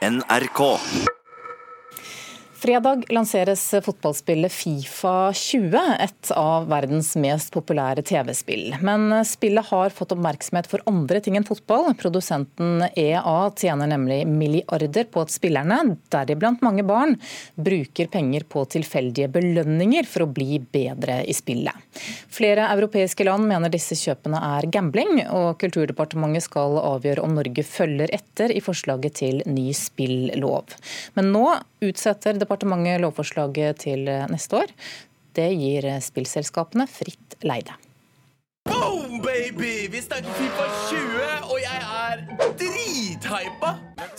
NRK. Fredag lanseres fotballspillet Fifa 20, et av verdens mest populære TV-spill. Men spillet har fått oppmerksomhet for andre ting enn fotball. Produsenten EA tjener nemlig milliarder på at spillerne, deriblant mange barn, bruker penger på tilfeldige belønninger for å bli bedre i spillet. Flere europeiske land mener disse kjøpene er gambling, og Kulturdepartementet skal avgjøre om Norge følger etter i forslaget til ny spillov. Men nå utsetter departementet lovforslaget til neste år. Det gir spillselskapene fritt leide. Boom, baby! Vi snakker Fifa 20, og jeg er drithypa!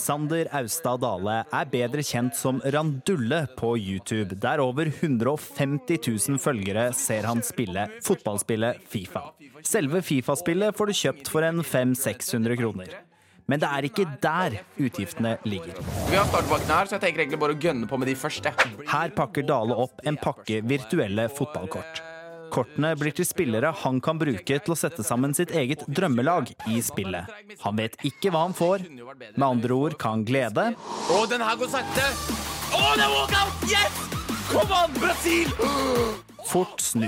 Sander Austad Dale er bedre kjent som Randulle på YouTube, der over 150 000 følgere ser han spille fotballspillet Fifa. Selve Fifa-spillet får du kjøpt for en 500-600 kroner. Men det er ikke der utgiftene ligger. Vi har startpakken her, så jeg tenker egentlig bare å gønne på med de første. Her pakker Dale opp en pakke virtuelle fotballkort. Kortene blir til spillere han kan bruke til å sette sammen sitt eget drømmelag i spillet. Han vet ikke hva han får. Med andre ord kan glede Å, den her går sakte! Å, det er walkout! Yes! Kom an, Brasil! fort snu.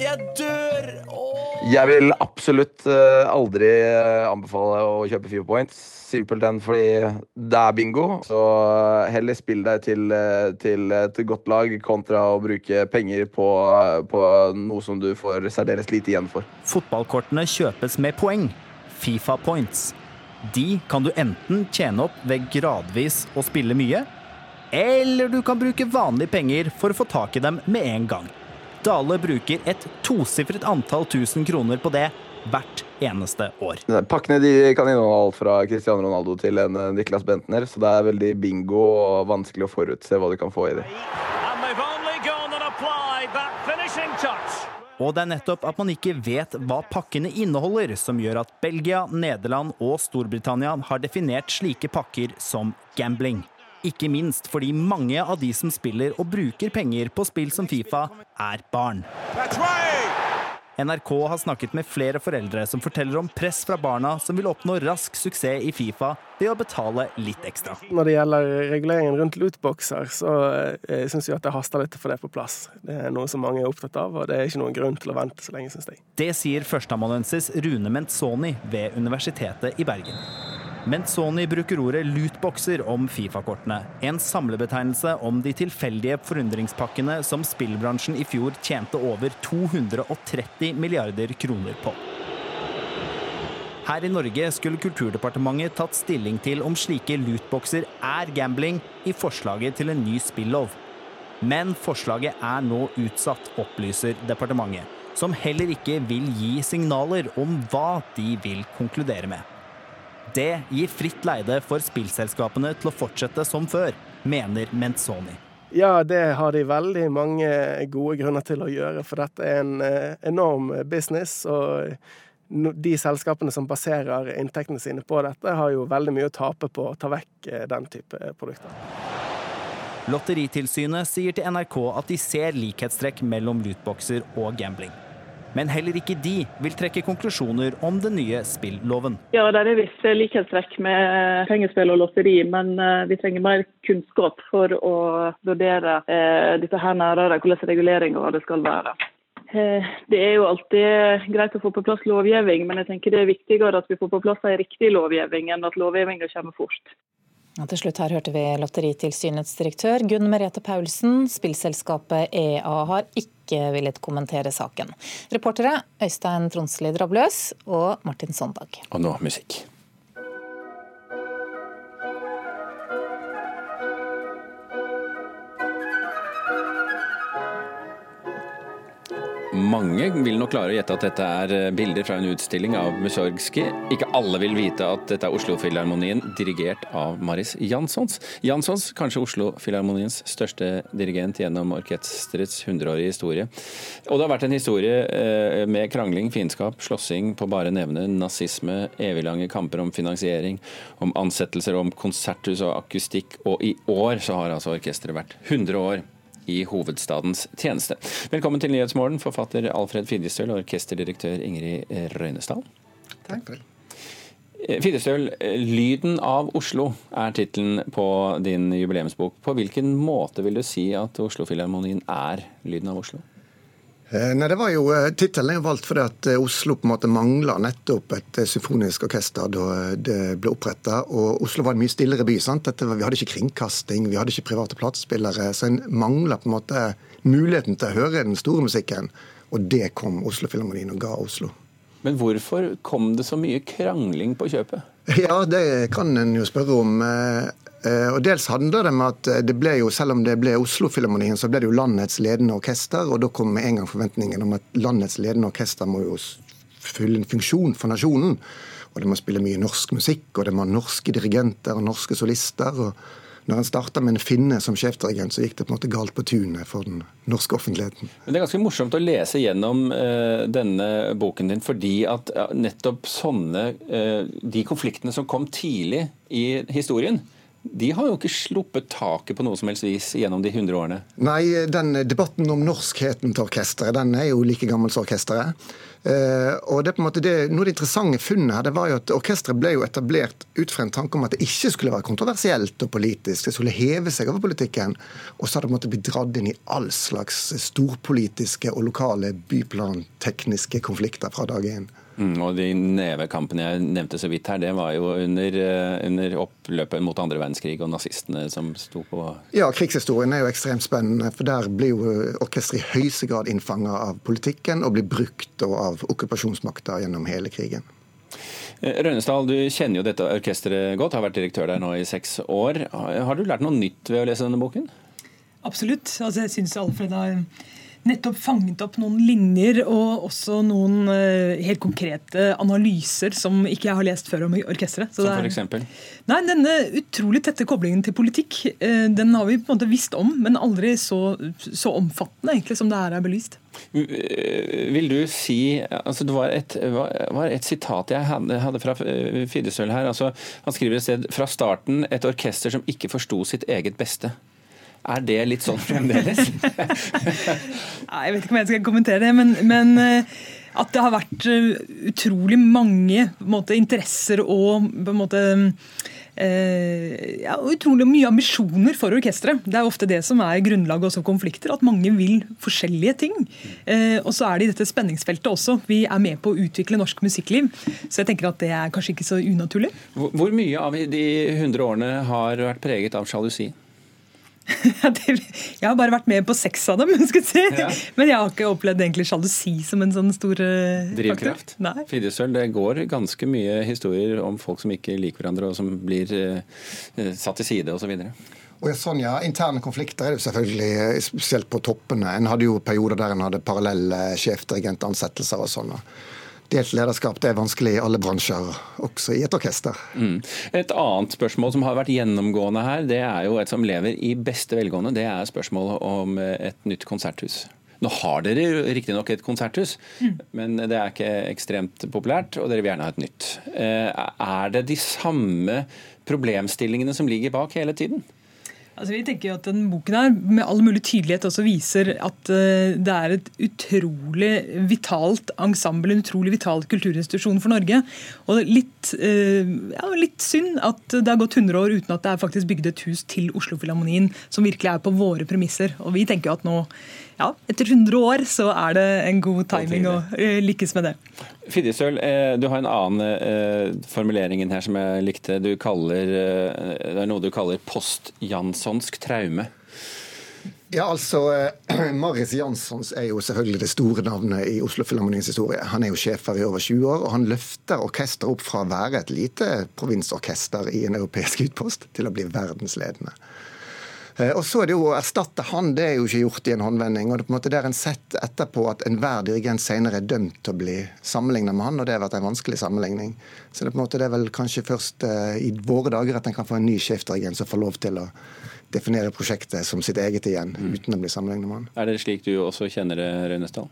Jeg dør! Å. Jeg vil absolutt eh, aldri eh, anbefale å kjøpe Fifa Points. Simpelthen fordi det er bingo. Så eh, heller spill deg til, til et godt lag kontra å bruke penger på, på noe som du får særdeles lite igjen for. Fotballkortene kjøpes med poeng, Fifa points. De kan du enten tjene opp ved gradvis å spille mye, eller du kan bruke vanlige penger for å få tak i dem med en gang. Dale bruker et tosifret antall tusen kroner på det hvert eneste år. Pakkene de kan inneholde alt fra Cristiano Ronaldo til en eh, Niklas Bentner, så det er veldig bingo og vanskelig å forutse hva du kan få i det. Og det er nettopp at man ikke vet hva pakkene inneholder, som gjør at Belgia, Nederland og Storbritannia har definert slike pakker som gambling. Ikke minst fordi mange av de som spiller og bruker penger på spill som Fifa, er barn. NRK har snakket med flere foreldre som forteller om press fra barna som vil oppnå rask suksess i Fifa ved å betale litt ekstra. Når det gjelder reguleringen rundt lootboxer, så eh, syns jeg at det haster litt å få det på plass. Det er noe som mange er opptatt av, og det er ikke noen grunn til å vente så lenge, syns jeg. Det sier førsteamanuensis Rune Mentzoni ved Universitetet i Bergen. Mentzoni bruker ordet lootboxer om Fifa-kortene. En samlebetegnelse om de tilfeldige forundringspakkene som spillbransjen i fjor tjente over 230 milliarder kroner på. Her i Norge skulle Kulturdepartementet tatt stilling til om slike lootboxer er gambling i forslaget til en ny spillov. Men forslaget er nå utsatt, opplyser departementet, som heller ikke vil gi signaler om hva de vil konkludere med. Det gir fritt leide for spillselskapene til å fortsette som før, mener Mentzoni. Ja, det har de veldig mange gode grunner til å gjøre, for dette er en eh, enorm business. og de selskapene som baserer inntektene sine på dette, har jo veldig mye å tape på å ta vekk eh, den type produkter. Lotteritilsynet sier til NRK at de ser likhetstrekk mellom lootboxer og gambling. Men heller ikke de vil trekke konklusjoner om den nye spilloven. Ja, det er visst likhetstrekk med pengespill og lotteri, men eh, vi trenger mer kunnskap for å vurdere eh, dette her nærmere, hvordan reguleringa det skal være. Eh, det er jo alltid greit å få på plass lovgivning, men jeg tenker det er viktigere at vi får på plass en riktig lovgivning, enn at lovgivninga kommer fort. Og til slutt her hørte vi Lotteritilsynets direktør Gunn Merete Paulsen. Spillselskapet EA har ikke villet kommentere saken. Reportere Øystein Tronsli Drabløs og Martin Sondag. Og nå musikk. Mange vil nok klare å gjette at dette er eh, bilder fra en utstilling av Mussorgskij. Ikke alle vil vite at dette er Oslo-filharmonien, dirigert av Maris Janssons. Janssons, kanskje Oslo-filharmoniens største dirigent gjennom orkesterets hundreårige historie. Og det har vært en historie eh, med krangling, fiendskap, slåssing på bare nevne, nazisme, eviglange kamper om finansiering, om ansettelser, om konserthus og akustikk. Og i år så har altså orkesteret vært 100 år i hovedstadens tjeneste. Velkommen til Nyhetsmorgen, forfatter Alfred Fidjestøl og orkesterdirektør Ingrid Røynesdal. Takk for det. Fidestøl, lyden av Oslo er tittelen på din jubileumsbok. På hvilken måte vil du si at Oslo-filharmonien er lyden av Oslo? Eh, nei, det var jo, eh, Tittelen er valgt fordi at eh, Oslo på en måte mangla nettopp et symfonisk orkester da det ble oppretta. Og Oslo var en mye stillere by. sant? Dette, vi hadde ikke kringkasting, vi hadde ikke private platespillere. Så en mangla på en måte muligheten til å høre den store musikken. Og det kom Oslo-filharmonien og ga Oslo. Men hvorfor kom det så mye krangling på kjøpet? Ja, det kan en jo spørre om. Eh, og Dels handler det med at eh, det ble jo, selv om det ble Oslo-filharmonien, så ble det jo landets ledende orkester. Og da kom med en gang forventningen om at landets ledende orkester må jo fylle en funksjon for nasjonen. Og det må spille mye norsk musikk, og det må ha norske dirigenter og norske solister. og når en starta med en finne som sjefdirigent, så gikk det på en måte galt på tunet for den norske offentligheten. Men Det er ganske morsomt å lese gjennom uh, denne boken din, fordi at nettopp sånne uh, De konfliktene som kom tidlig i historien, de har jo ikke sluppet taket på noe som helst vis gjennom de 100 årene? Nei, den debatten om norskheten til orkesteret den er jo like gammel som orkesteret. Uh, og det, er på en måte det, Noe av det interessante funnet her, det var jo at orkesteret ble jo etablert ut fra en tanke om at det ikke skulle være kontroversielt og politisk. Det skulle heve seg over politikken. Og så har det blitt dratt inn i all slags storpolitiske og lokale byplantekniske konflikter fra dag én. Mm, og de nevekampene jeg nevnte så vidt her, det var jo under, eh, under oppløpet mot andre verdenskrig og nazistene som sto på Ja, krigshistorien er jo ekstremt spennende. For der blir jo orkesteret i høyeste grad innfanga av politikken og blir brukt av okkupasjonsmakta gjennom hele krigen. Eh, Rønnesdal, du kjenner jo dette orkesteret godt, har vært direktør der nå i seks år. Har du lært noe nytt ved å lese denne boken? Absolutt. Altså, jeg syns Alfred har nettopp fanget opp noen linjer og også noen uh, helt konkrete analyser som ikke jeg har lest før om orkesteret. Som for eksempel? Nei, Denne utrolig tette koblingen til politikk uh, den har vi på en måte visst om, men aldri så, så omfattende egentlig som det her er belyst. Eh, vil du si altså Det var et, var et sitat jeg hadde, hadde fra Fidesøl her. altså Han skriver et sted fra starten et orkester som ikke forsto sitt eget beste. Er det litt sånn fremdeles? Nei, jeg vet ikke om jeg skal kommentere det, men, men eh, at det har vært eh, utrolig mange måte, interesser og måte Eh, ja, utrolig mye ambisjoner for orkesteret. Det er ofte det som er grunnlaget også for konflikter. At mange vil forskjellige ting. Eh, og så er det i dette spenningsfeltet også. Vi er med på å utvikle norsk musikkliv. Så jeg tenker at det er kanskje ikke så unaturlig. Hvor, hvor mye av de 100 årene har vært preget av sjalusi? jeg har bare vært med på seks av dem, si. ja. men jeg har ikke opplevd egentlig sjalusi som en sånn stor uh, Drivkraft? Nei. Det går ganske mye historier om folk som ikke liker hverandre, og som blir eh, satt til side osv. Og ja, sånn, ja. Interne konflikter er det selvfølgelig spesielt på toppene. En hadde jo perioder der en hadde parallelle sjefdirigentansettelser og sånn. Delt lederskap det er vanskelig i alle bransjer, også i et orkester. Mm. Et annet spørsmål som har vært gjennomgående her, det er jo et som lever i beste velgående. Det er spørsmålet om et nytt konserthus. Nå har dere riktignok et konserthus, mm. men det er ikke ekstremt populært, og dere vil gjerne ha et nytt. Eh, er det de samme problemstillingene som ligger bak hele tiden? Altså, vi tenker jo at den Boken her med all mulig tydelighet også viser at uh, det er et utrolig vitalt ensemble, en utrolig vital kulturinstitusjon for Norge. Og litt, uh, ja, litt synd at det har gått 100 år uten at det er faktisk bygd et hus til Oslofilharmonien som virkelig er på våre premisser. Og vi tenker jo at nå ja, etter 100 år så er det en god timing å uh, lykkes med det. Fidjesøl, eh, du har en annen eh, formulering her som jeg likte. Kaller, eh, det er noe du kaller post-janssonsk traume. Ja, altså, Maris Janssons er jo selvfølgelig det store navnet i Oslo Filharmoniens historie. Han er jo sjef her i over 20 år, og han løfter orkesteret opp fra å være et lite provinsorkester i en europeisk utpost til å bli verdensledende. Eh, og så er det jo Å erstatte han det er jo ikke gjort i en håndvending. og Det er på en måte der en sett etterpå at enhver dirigent senere er dømt til å bli sammenlignet med han, og det har vært en vanskelig sammenligning. Så det er på en måte det er vel kanskje først uh, i våre dager at en kan få en ny sjefdirigent som får lov til å definere prosjektet som sitt eget igjen, mm. uten å bli sammenlignet med han. Er det slik du også kjenner det, Røynesdal?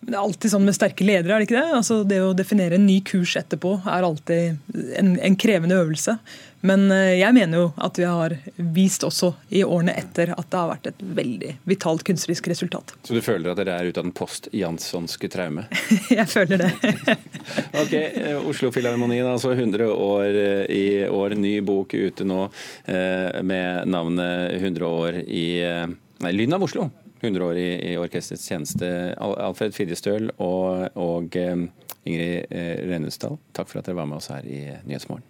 Det er alltid sånn med sterke ledere, er det ikke det? Altså Det å definere en ny kurs etterpå er alltid en, en krevende øvelse. Men eh, jeg mener jo at vi har vist også i årene etter at det har vært et veldig vitalt kunstnerisk resultat. Så du føler at dere er ute av den post-janssonske traume? jeg føler det. ok, eh, Oslo Filharmonien, altså 100 år eh, i år. Ny bok ute nå med navnet 100 år i Nei, Lyden av Oslo. 100 år i, i orkesterets tjeneste. Alfred Fidjestøl og, og Ingrid Rennesdal, takk for at dere var med oss her i Nyhetsmorgen.